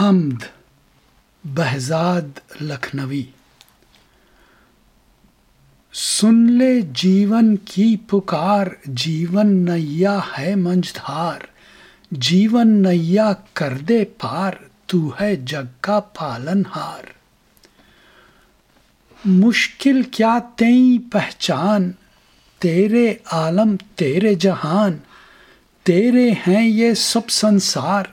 हमद बहजाद लखनवी सुन ले जीवन की पुकार जीवन नैया है मंझधार जीवन नैया कर दे पार तू है जग का पालनहार मुश्किल क्या तेई पहचान तेरे आलम तेरे जहान तेरे हैं ये सब संसार